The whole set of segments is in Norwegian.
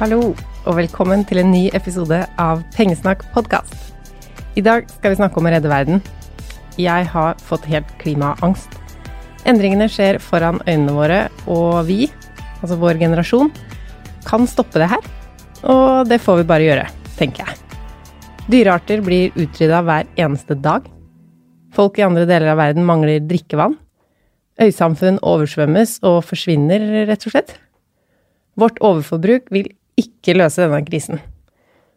Hallo, og velkommen til en ny episode av Pengesnakk podkast. I dag skal vi snakke om å redde verden. Jeg har fått helt klimaangst. Endringene skjer foran øynene våre, og vi, altså vår generasjon, kan stoppe det her. Og det får vi bare gjøre, tenker jeg. Dyrearter blir utrydda hver eneste dag. Folk i andre deler av verden mangler drikkevann. Øysamfunn oversvømmes og forsvinner, rett og slett. Vårt overforbruk vil ikke løse denne krisen,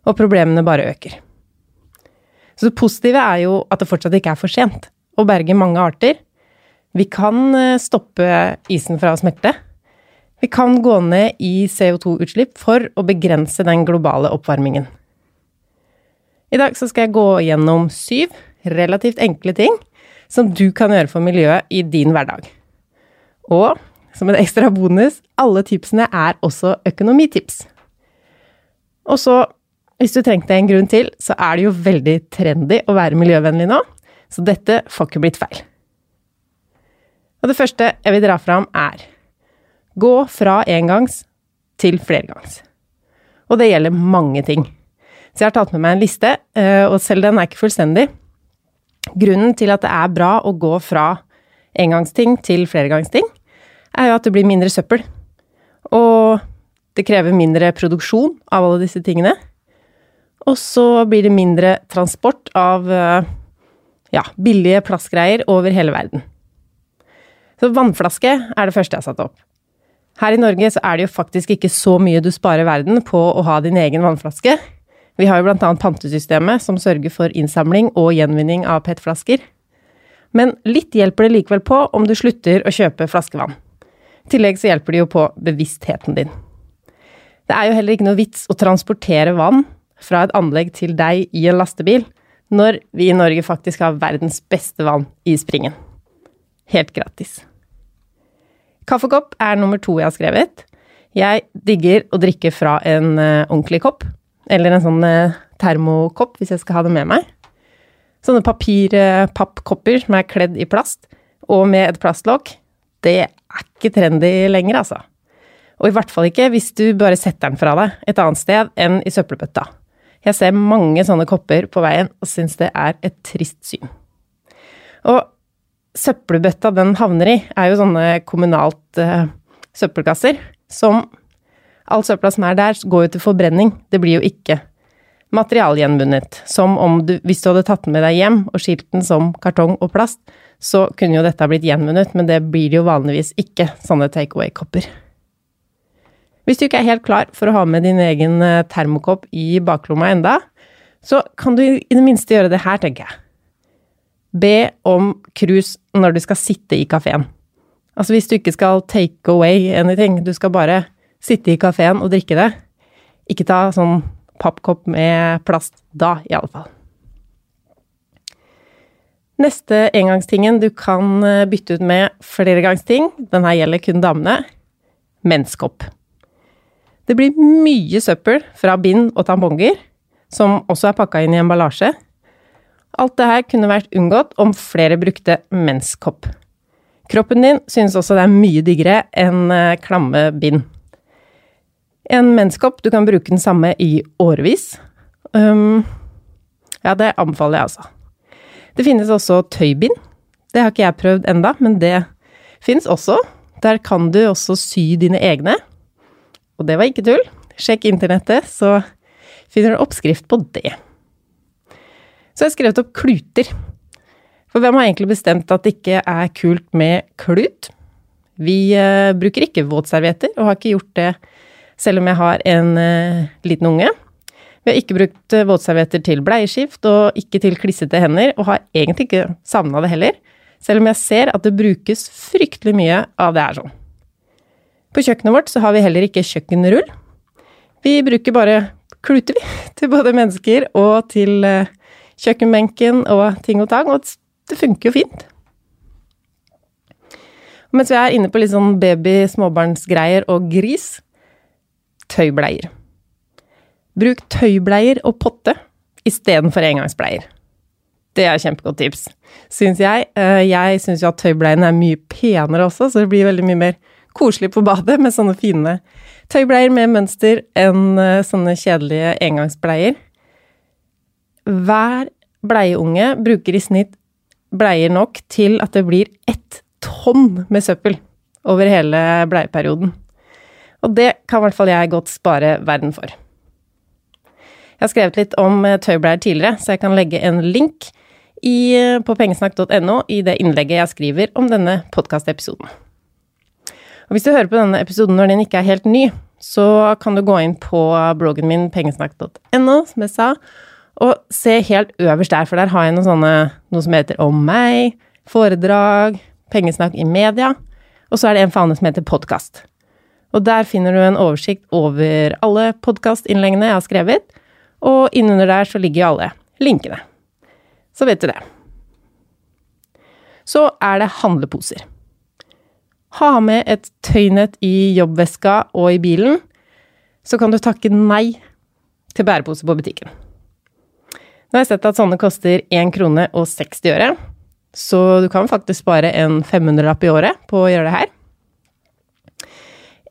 og problemene bare øker. Så det positive er jo at det fortsatt ikke er for sent å berge mange arter. Vi kan eh, stoppe isen fra å smelte. Vi kan gå ned i CO2-utslipp for å begrense den globale oppvarmingen. I dag så skal jeg gå gjennom syv relativt enkle ting som du kan gjøre for miljøet i din hverdag. Og som en ekstra bonus, alle tipsene er også økonomitips. Og så, hvis du trengte en grunn til, så er det jo veldig trendy å være miljøvennlig nå, så dette får ikke blitt feil. Og det første jeg vil dra fram, er gå fra engangs til flergangs. Og det gjelder mange ting. Så jeg har tatt med meg en liste, eh, og selv den er ikke fullstendig. Grunnen til at det er bra å gå fra engangsting til flergangsting, er jo at det blir mindre søppel. Og det krever mindre produksjon av alle disse tingene. Og så blir det mindre transport av eh, ja, billige plastgreier over hele verden. Så vannflaske er det første jeg har satt opp. Her i Norge så er det jo faktisk ikke så mye du sparer verden på å ha din egen vannflaske. Vi har jo blant annet pantesystemet som sørger for innsamling og gjenvinning av PET-flasker. Men litt hjelper det likevel på om du slutter å kjøpe flaskevann. I tillegg så hjelper det jo på bevisstheten din. Det er jo heller ikke noe vits å transportere vann fra et anlegg til deg i en lastebil, når vi i Norge faktisk har verdens beste vann i springen. Helt gratis. Kaffekopp er nummer to jeg har skrevet. Jeg digger å drikke fra en eh, ordentlig kopp, eller en sånn eh, termokopp hvis jeg skal ha det med meg. Sånne papirpappkopper som er kledd i plast, og med et plastlokk, det er ikke trendy lenger, altså. Og i hvert fall ikke hvis du bare setter den fra deg et annet sted enn i søppelbøtta. Jeg ser mange sånne kopper på veien og syns det er et trist syn. Og søppelbøtta den havner i, er jo sånne kommunalt uh, søppelkasser som All søpla som er der, går jo til forbrenning. Det blir jo ikke materialgjenvunnet. Som om du, hvis du hadde tatt den med deg hjem og skilt den som kartong og plast, så kunne jo dette blitt gjenvunnet, men det blir det jo vanligvis ikke, sånne takeaway-kopper. Hvis du ikke er helt klar for å ha med din egen eh, termokopp i baklomma enda, så kan du i det minste gjøre det her, tenker jeg. Be om krus når du skal sitte i kafeen. Altså hvis du ikke skal take away anything, du skal bare sitte i kafeen og drikke det, ikke ta sånn pappkopp med plast da, i alle fall. Neste engangstingen du kan eh, bytte ut med fleregangsting, den her gjelder kun damene, menskopp. Det blir mye søppel fra bind og tamponger, som også er pakka inn i emballasje. Alt det her kunne vært unngått om flere brukte menskopp. Kroppen din synes også det er mye diggere enn eh, klamme bind. En menskopp, du kan bruke den samme i årevis. Um, ja, det anbefaler jeg altså. Det finnes også tøybind. Det har ikke jeg prøvd enda, men det finnes også. Der kan du også sy dine egne. Og det var ikke tull. Sjekk internettet, så finner du oppskrift på det. Så jeg har skrevet opp kluter. For hvem har egentlig bestemt at det ikke er kult med klut? Vi uh, bruker ikke våtservietter, og har ikke gjort det selv om jeg har en uh, liten unge. Vi har ikke brukt uh, våtservietter til bleieskift, og ikke til klissete hender, og har egentlig ikke savna det heller, selv om jeg ser at det brukes fryktelig mye av det her sånn. På kjøkkenet vårt så har vi heller ikke kjøkkenrull. Vi bruker bare kluter, vi, til både mennesker og til uh, kjøkkenbenken og ting og tang, og det funker jo fint. Mens vi er inne på litt sånn baby, småbarnsgreier og gris tøybleier. Bruk tøybleier og potte istedenfor engangsbleier. Det er kjempegodt tips, syns jeg. Eh, jeg syns jo at tøybleiene er mye penere også, så det blir veldig mye mer koselig på badet med sånne fine tøybleier med mønster enn eh, sånne kjedelige engangsbleier. Hver bleieunge bruker i snitt bleier nok til at det blir ett tonn med søppel over hele bleieperioden. Og det kan i hvert fall jeg godt spare verden for. Jeg har skrevet litt om eh, tøybleier tidligere, så jeg kan legge en link i, eh, på pengesnakk.no i det innlegget jeg skriver om denne podkastepisoden. Og hvis du hører på denne episoden når den ikke er helt ny, så kan du gå inn på bloggen min pengesnakk.no, som jeg sa, og se helt øverst der, for der har jeg noe sånne, noe som heter Om meg, foredrag, pengesnakk i media, og så er det en fane som heter podkast. Og der finner du en oversikt over alle podkastinnleggene jeg har skrevet, og innunder der så ligger jo alle linkene. Så vet du det. Så er det handleposer. Ha med et tøynett i jobbveska og i bilen, så kan du takke nei til bærepose på butikken. Nå har jeg sett at sånne koster 1 krone og 60 øre, så du kan faktisk spare en 500-lapp i året på å gjøre det her.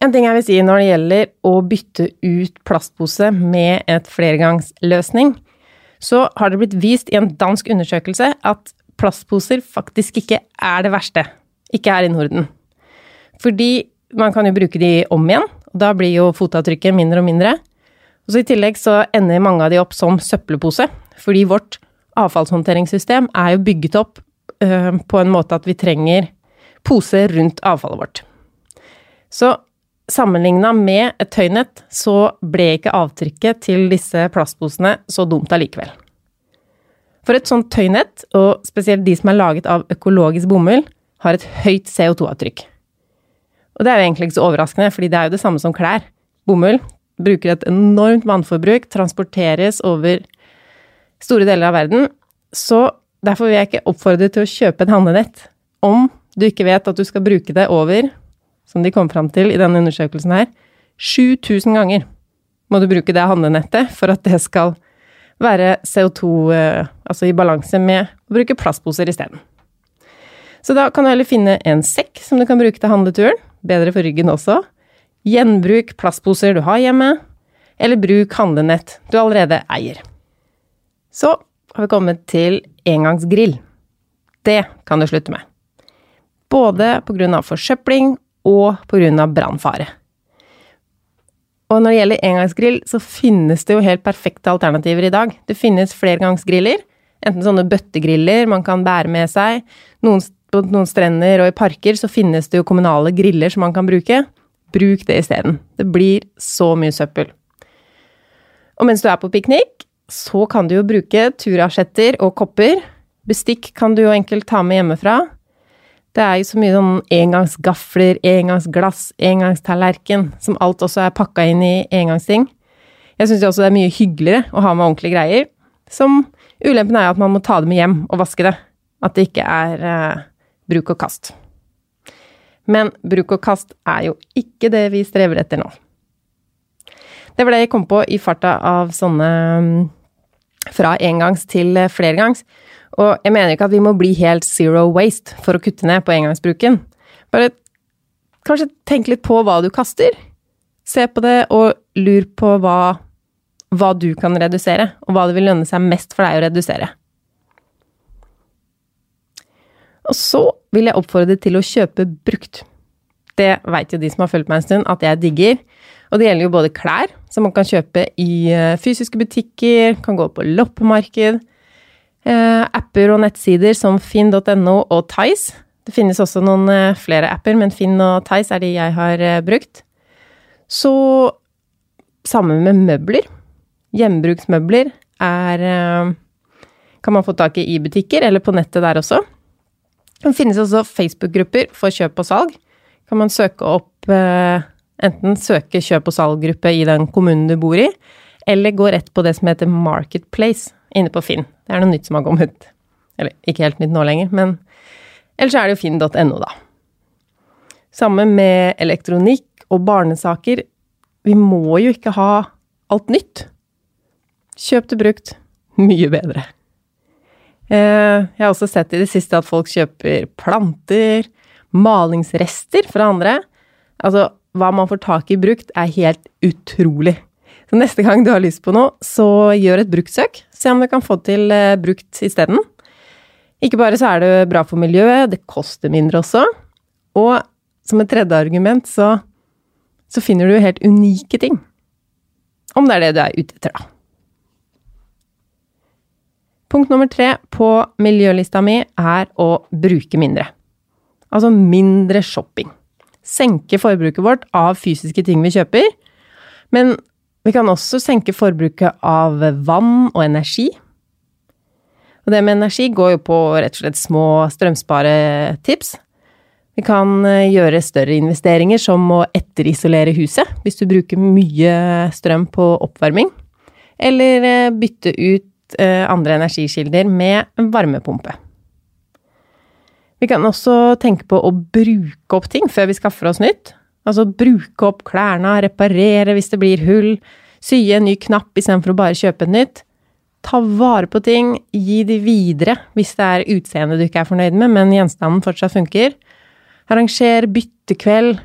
En ting jeg vil si når det gjelder å bytte ut plastpose med et flergangsløsning, så har det blitt vist i en dansk undersøkelse at plastposer faktisk ikke er det verste. Ikke her i Norden. Fordi man kan jo bruke de om igjen, og da blir jo fotavtrykket mindre og mindre. Og så I tillegg så ender mange av de opp som søppelpose, fordi vårt avfallshåndteringssystem er jo bygget opp øh, på en måte at vi trenger poser rundt avfallet vårt. Så sammenligna med et tøynett, så ble ikke avtrykket til disse plastposene så dumt allikevel. For et sånt tøynett, og spesielt de som er laget av økologisk bomull, har et høyt CO2-avtrykk. Og det er jo egentlig ikke så overraskende, fordi det er jo det samme som klær. Bomull bruker et enormt vannforbruk, transporteres over store deler av verden. Så derfor vil jeg ikke oppfordre til å kjøpe et handlenett om du ikke vet at du skal bruke det over, som de kom fram til i denne undersøkelsen her, 7000 ganger må du bruke det handlenettet for at det skal være CO2 eh, altså i balanse med å bruke plastposer isteden. Så da kan du heller finne en sekk som du kan bruke til handleturen, bedre for ryggen også. Gjenbruk plastposer du har hjemme, eller bruk handlenett du allerede eier. Så har vi kommet til engangsgrill. Det kan du slutte med. Både pga. forsøpling og pga. brannfare. Og når det gjelder engangsgrill, så finnes det jo helt perfekte alternativer i dag. Det finnes flergangsgriller, enten sånne bøttegriller man kan bære med seg, noen på noen strender og i parker så finnes det jo kommunale griller som man kan bruke. Bruk det isteden. Det blir så mye søppel. Og mens du er på piknik, så kan du jo bruke turasjetter og kopper. Bestikk kan du jo enkelt ta med hjemmefra. Det er jo så mye sånn engangsgafler, engangsglass, engangstallerken, som alt også er pakka inn i engangsting. Jeg syns også det er mye hyggeligere å ha med ordentlige greier. Som ulempen er at man må ta det med hjem og vaske det. At det ikke er eh, bruk og kast. Men bruk og kast er jo ikke det vi strever etter nå. Det var det jeg kom på i farta av sånne mm, fra engangs til flergangs. Og jeg mener ikke at vi må bli helt zero waste for å kutte ned på engangsbruken. Bare kanskje tenk litt på hva du kaster. Se på det og lur på hva, hva du kan redusere, og hva det vil lønne seg mest for deg å redusere. Og så vil jeg oppfordre til å kjøpe brukt. Det veit jo de som har fulgt meg en stund, at jeg digger. Og det gjelder jo både klær, som man kan kjøpe i eh, fysiske butikker, kan gå på loppemarked, eh, apper og nettsider som finn.no og Tice. Det finnes også noen eh, flere apper, men Finn og Tice er de jeg har brukt. Så sammen med møbler. Hjemmebruksmøbler er Kan man få tak i i butikker, eller på nettet der også. Det finnes også Facebook-grupper for kjøp og salg. Kan man søke opp eh, Enten søke kjøp- og salggruppe i den kommunen du bor i, eller gå rett på det som heter Marketplace inne på Finn. Det er noe nytt som har kommet. Eller ikke helt nytt nå lenger, men ellers er det jo finn.no, da. Sammen med elektronikk og barnesaker. Vi må jo ikke ha alt nytt. Kjøp det brukt. Mye bedre. Eh, jeg har også sett i det siste at folk kjøper planter, malingsrester fra andre. Altså, hva man får tak i brukt, er helt utrolig. Så neste gang du har lyst på noe, så gjør et bruktsøk. Se om du kan få til eh, brukt isteden. Ikke bare så er det bra for miljøet, det koster mindre også. Og som et tredje argument så, så finner du helt unike ting. Om det er det du er ute etter, da. Punkt nummer tre på miljølista mi er å bruke mindre. Altså mindre shopping. Senke forbruket vårt av fysiske ting vi kjøper. Men vi kan også senke forbruket av vann og energi. Og det med energi går jo på rett og slett små strømsparetips. Vi kan eh, gjøre større investeringer, som å etterisolere huset hvis du bruker mye strøm på oppvarming. Eller eh, bytte ut Eh, andre energikilder med varmepumpe. Vi kan også tenke på å bruke opp ting før vi skaffer oss nytt. Altså bruke opp klærne, reparere hvis det blir hull, sy en ny knapp istedenfor å bare kjøpe nytt. Ta vare på ting, gi de videre hvis det er utseendet du ikke er fornøyd med, men gjenstanden fortsatt funker. Arranger byttekveld.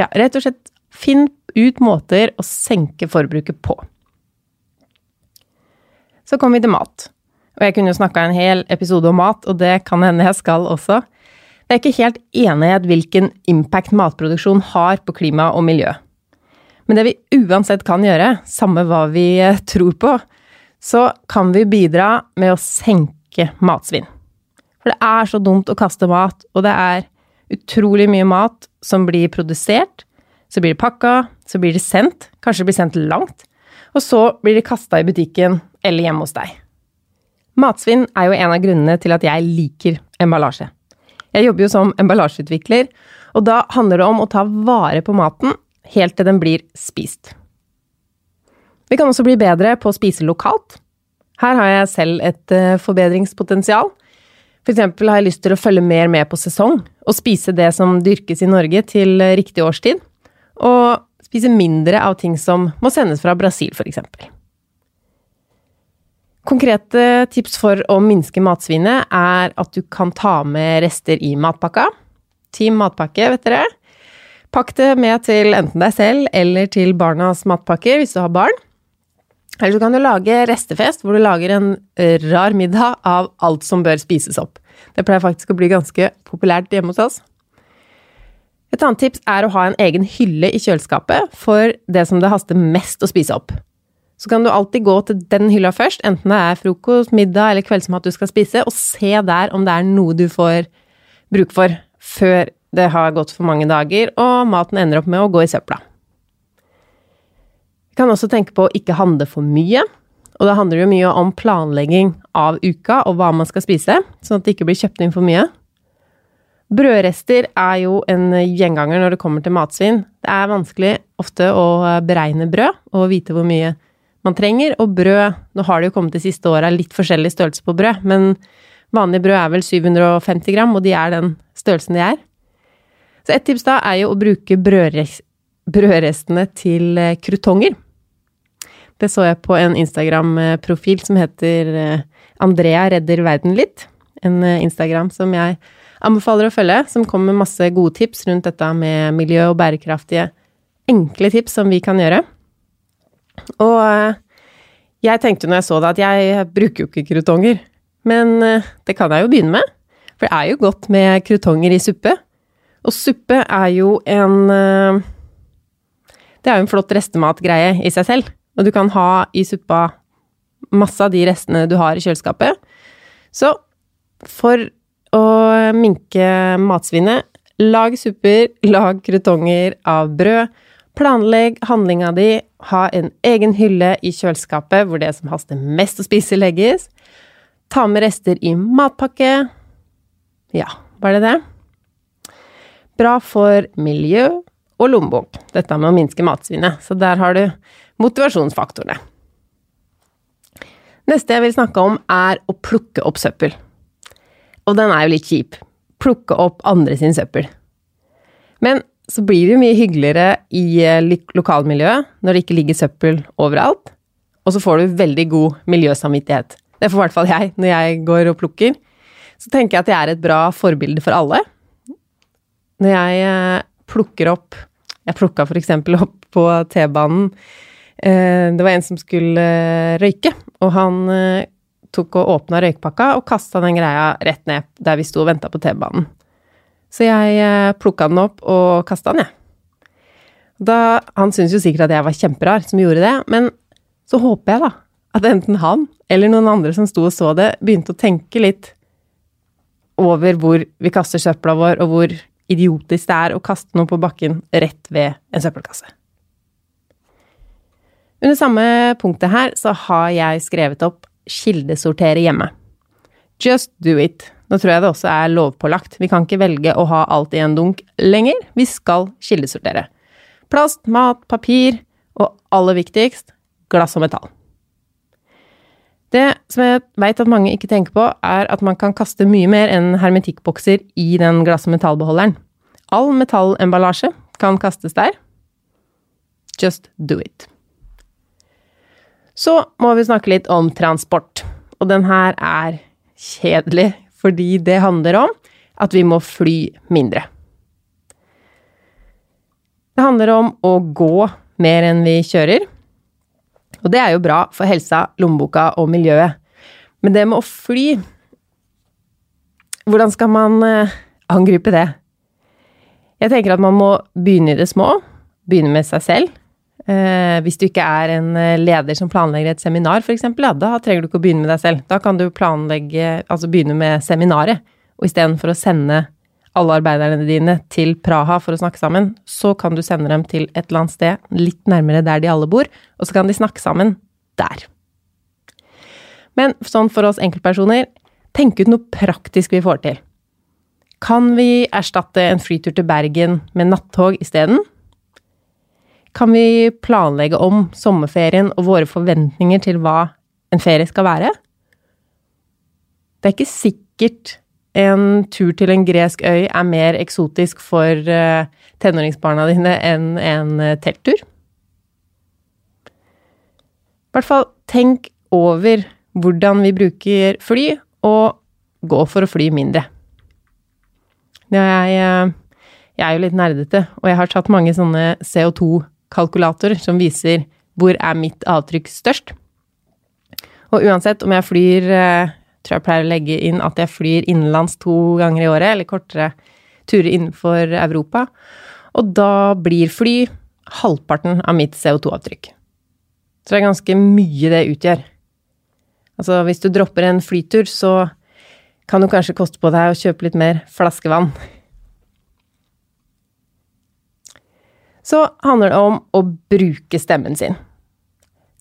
Ja, rett og slett finn ut måter å senke forbruket på. Så kom vi til mat. Og jeg kunne jo snakka en hel episode om mat, og det kan hende jeg skal også. Det er ikke helt enighet hvilken impact matproduksjon har på klima og miljø. Men det vi uansett kan gjøre, samme hva vi eh, tror på, så kan vi bidra med å senke matsvinn. For det er så dumt å kaste mat, og det er utrolig mye mat som blir produsert. Så blir det pakka, så blir det sendt, kanskje det blir sendt langt. Og så blir det kasta i butikken eller hjemme hos deg. Matsvinn er jo en av grunnene til at jeg liker emballasje. Jeg jobber jo som emballasjeutvikler, og da handler det om å ta vare på maten helt til den blir spist. Vi kan også bli bedre på å spise lokalt. Her har jeg selv et eh, forbedringspotensial. For eksempel har jeg lyst til å følge mer med på sesong, og spise det som dyrkes i Norge til riktig årstid. Og spise mindre av ting som må sendes fra Brasil, for eksempel. Konkrete tips for å minske matsvinnet er at du kan ta med rester i matpakka. Team matpakke, vet dere. Pakk det med til enten deg selv eller til barnas matpakker hvis du har barn. Eller så kan du lage restefest, hvor du lager en rar middag av alt som bør spises opp. Det pleier faktisk å bli ganske populært hjemme hos oss. Et annet tips er å ha en egen hylle i kjøleskapet for det som det haster mest å spise opp så kan du alltid gå til den hylla først, enten det er frokost, middag eller kveldsmat du skal spise, og se der om det er noe du får bruk for før det har gått for mange dager, og maten ender opp med å gå i søpla. Vi kan også tenke på å ikke handle for mye, og da handler det mye om planlegging av uka og hva man skal spise, sånn at det ikke blir kjøpt inn for mye. Brødrester er jo en gjenganger når det kommer til matsvinn. Det er vanskelig ofte å beregne brød og vite hvor mye man trenger, og brød Nå har det jo kommet de siste åra litt forskjellig størrelse på brød, men vanlig brød er vel 750 gram, og de er den størrelsen de er. Så et tips da er jo å bruke brødrestene til eh, krutonger. Det så jeg på en Instagram-profil som heter eh, Andrea redder verden litt. En eh, Instagram som jeg anbefaler å følge, som kommer med masse gode tips rundt dette med miljø og bærekraftige, enkle tips som vi kan gjøre. Og jeg tenkte når jeg så det, at jeg bruker jo ikke krutonger. Men det kan jeg jo begynne med. For det er jo godt med krutonger i suppe. Og suppe er jo en eh, Det er jo en flott restematgreie i seg selv. Og du kan ha i suppa masse av de restene du har i kjøleskapet. Så for å minke matsvinnet, lag supper, lag krutonger av brød. Planlegg handlinga di, ha en egen hylle i kjøleskapet hvor det som haster mest å spise, legges. Ta med rester i matpakke. Ja, var det det? Bra for miljø og lommebok, dette med å minske matsvinnet. Så der har du motivasjonsfaktorene. Neste jeg vil snakke om, er å plukke opp søppel. Og den er jo litt kjip. Plukke opp andre sin søppel. Men så blir det mye hyggeligere i eh, lokalmiljøet når det ikke ligger søppel overalt. Og så får du veldig god miljøsamvittighet. Det får i hvert fall jeg når jeg går og plukker. Så tenker jeg at jeg er et bra forbilde for alle. Når jeg eh, plukker opp Jeg plukka eksempel opp på T-banen eh, Det var en som skulle røyke, og han tok og åpna røykpakka og kasta den greia rett ned der vi sto og venta på T-banen. Så jeg plukka den opp og kasta den, jeg. Da, han syntes jo sikkert at jeg var kjemperar som gjorde det, men så håper jeg da at enten han eller noen andre som sto og så det, begynte å tenke litt over hvor vi kaster søpla vår, og hvor idiotisk det er å kaste noe på bakken rett ved en søppelkasse. Under samme punktet her så har jeg skrevet opp kildesortere hjemme. Just do it. Nå tror jeg det også er lovpålagt. Vi kan ikke velge å ha alt i en dunk lenger. Vi skal kildesortere. Plast, mat, papir og aller viktigst glass og metall. Det som jeg veit at mange ikke tenker på, er at man kan kaste mye mer enn hermetikkbokser i den glass- og metallbeholderen. All metallemballasje kan kastes der. Just do it. Så må vi snakke litt om transport. Og den her er kjedelig, fordi det handler om at vi må fly mindre. Det handler om å gå mer enn vi kjører. Og det er jo bra for helsa, lommeboka og miljøet. Men det med å fly Hvordan skal man eh, angripe det? Jeg tenker at man må begynne i det små. Begynne med seg selv. Eh, hvis du ikke er en eh, leder som planlegger et seminar, f.eks., ja, da trenger du ikke å begynne med deg selv. Da kan du planlegge, altså begynne med seminaret. Og istedenfor å sende alle arbeiderne dine til Praha for å snakke sammen, så kan du sende dem til et eller annet sted litt nærmere der de alle bor, og så kan de snakke sammen der. Men sånn for oss enkeltpersoner, tenk ut noe praktisk vi får til. Kan vi erstatte en flytur til Bergen med nattog isteden? Kan vi planlegge om sommerferien og våre forventninger til hva en ferie skal være? Det er ikke sikkert en tur til en gresk øy er mer eksotisk for uh, tenåringsbarna dine enn en uh, telttur? I hvert fall tenk over hvordan vi bruker fly, og gå for å fly mindre. Jeg, uh, jeg er jo litt nerdete, og jeg har tatt mange sånne CO2-kalkulatorer som viser hvor er mitt avtrykk størst. Og uansett om jeg flyr tror jeg pleier å legge inn at jeg flyr innenlands to ganger i året, eller kortere turer innenfor Europa. Og da blir fly halvparten av mitt CO2-avtrykk. Så det er ganske mye det utgjør. Altså hvis du dropper en flytur, så kan du kanskje koste på deg å kjøpe litt mer flaskevann. Så handler det om å bruke stemmen sin.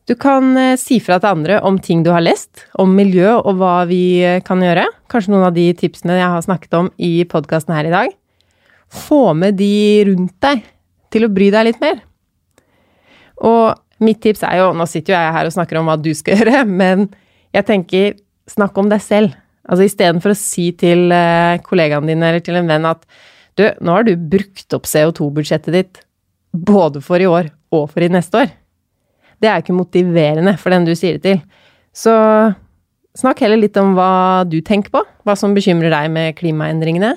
Du kan eh, si fra til andre om ting du har lest, om miljø og hva vi eh, kan gjøre. Kanskje noen av de tipsene jeg har snakket om i podkasten her i dag. Få med de rundt deg til å bry deg litt mer. Og mitt tips er jo Nå sitter jo jeg her og snakker om hva du skal gjøre, men jeg tenker snakk om deg selv. Altså istedenfor å si til eh, kollegaene dine eller til en venn at du, nå har du brukt opp CO2-budsjettet ditt både for i år og for i neste år. Det er ikke motiverende for den du sier det til. Så snakk heller litt om hva du tenker på, hva som bekymrer deg med klimaendringene,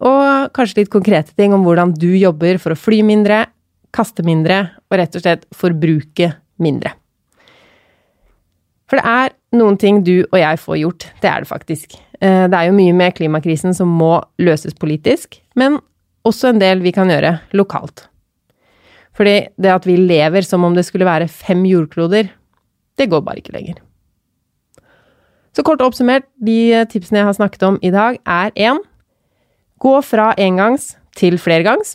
og kanskje litt konkrete ting om hvordan du jobber for å fly mindre, kaste mindre og rett og slett forbruke mindre. For det er noen ting du og jeg får gjort, det er det faktisk. Eh, det er jo mye med klimakrisen som må løses politisk, men også en del vi kan gjøre lokalt. Fordi det at vi lever som om det skulle være fem jordkloder, det går bare ikke lenger. Så kort oppsummert, de tipsene jeg har snakket om i dag, er én Gå fra engangs til flergangs.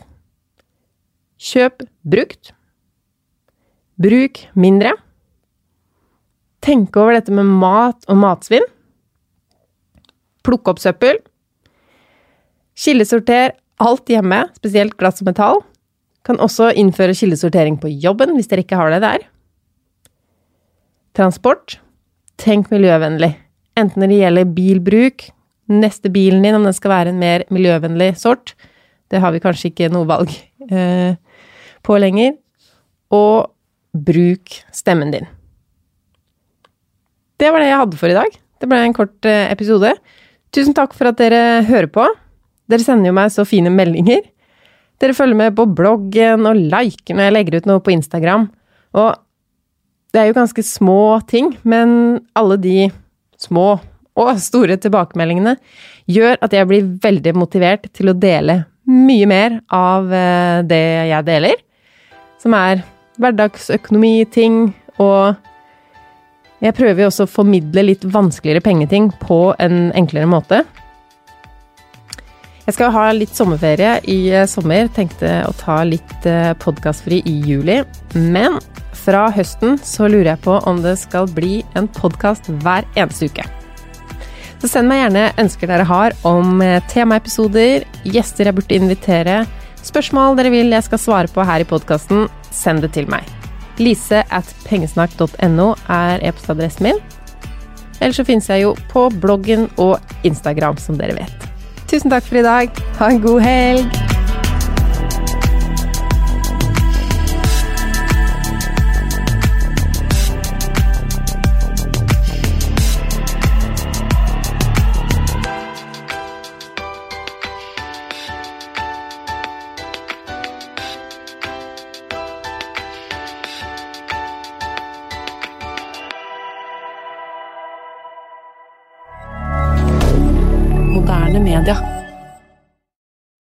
Kjøp brukt. Bruk mindre. Tenke over dette med mat og matsvinn. Plukke opp søppel. Kildesorter alt hjemme, spesielt glass og metall. Kan også innføre kildesortering på jobben hvis dere ikke har det der. Transport. Tenk miljøvennlig. Enten når det gjelder bilbruk, neste bilen din, om den skal være en mer miljøvennlig sort. Det har vi kanskje ikke noe valg eh, på lenger. Og bruk stemmen din. Det var det jeg hadde for i dag. Det ble en kort eh, episode. Tusen takk for at dere hører på. Dere sender jo meg så fine meldinger. Dere følger med på bloggen og liker når jeg legger ut noe på Instagram. Og det er jo ganske små ting, men alle de små og store tilbakemeldingene gjør at jeg blir veldig motivert til å dele mye mer av eh, det jeg deler, som er hverdagsøkonomiting, og jeg prøver jo også å formidle litt vanskeligere pengeting på en enklere måte. Jeg skal ha litt sommerferie i eh, sommer, tenkte å ta litt eh, podkastfri i juli. Men fra høsten så lurer jeg på om det skal bli en podkast hver eneste uke. Så send meg gjerne ønsker dere har om eh, temaepisoder, gjester jeg burde invitere, spørsmål dere vil jeg skal svare på her i podkasten, send det til meg. Lise at pengesnakk.no er e-postadressen min. Eller så finnes jeg jo på bloggen og Instagram, som dere vet. Tusen takk for i dag. Ha en god helg!